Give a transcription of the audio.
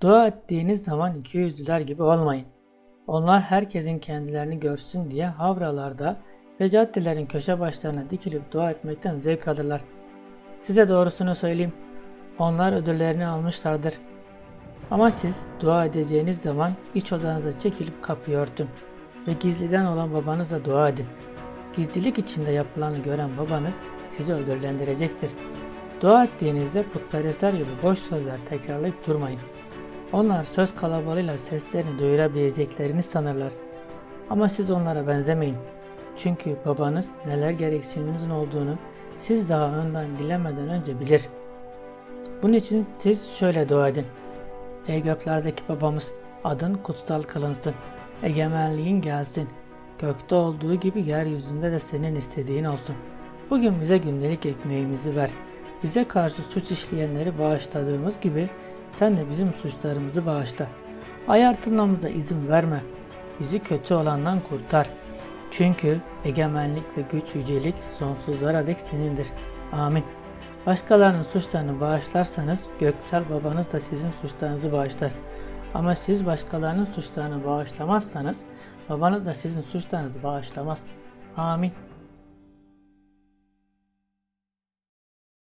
Dua ettiğiniz zaman iki yüzlüler gibi olmayın. Onlar herkesin kendilerini görsün diye havralarda ve caddelerin köşe başlarına dikilip dua etmekten zevk alırlar. Size doğrusunu söyleyeyim. Onlar ödüllerini almışlardır. Ama siz dua edeceğiniz zaman iç odanıza çekilip kapıyı örtün ve gizliden olan babanıza dua edin. Gizlilik içinde yapılanı gören babanız sizi ödüllendirecektir. Dua ettiğinizde putperestler gibi boş sözler tekrarlayıp durmayın. Onlar söz kalabalığıyla seslerini duyurabileceklerini sanırlar. Ama siz onlara benzemeyin. Çünkü babanız neler gereksininizin olduğunu siz daha önden dilemeden önce bilir. Bunun için siz şöyle dua edin. Ey göklerdeki babamız adın kutsal kılınsın. Egemenliğin gelsin. Gökte olduğu gibi yeryüzünde de senin istediğin olsun. Bugün bize gündelik ekmeğimizi ver. Bize karşı suç işleyenleri bağışladığımız gibi sen de bizim suçlarımızı bağışla. Ayartılmamıza izin verme. Bizi kötü olandan kurtar. Çünkü egemenlik ve güç yücelik sonsuzlara dek senindir. Amin. Başkalarının suçlarını bağışlarsanız göksel babanız da sizin suçlarınızı bağışlar. Ama siz başkalarının suçlarını bağışlamazsanız babanız da sizin suçlarınızı bağışlamaz. Amin.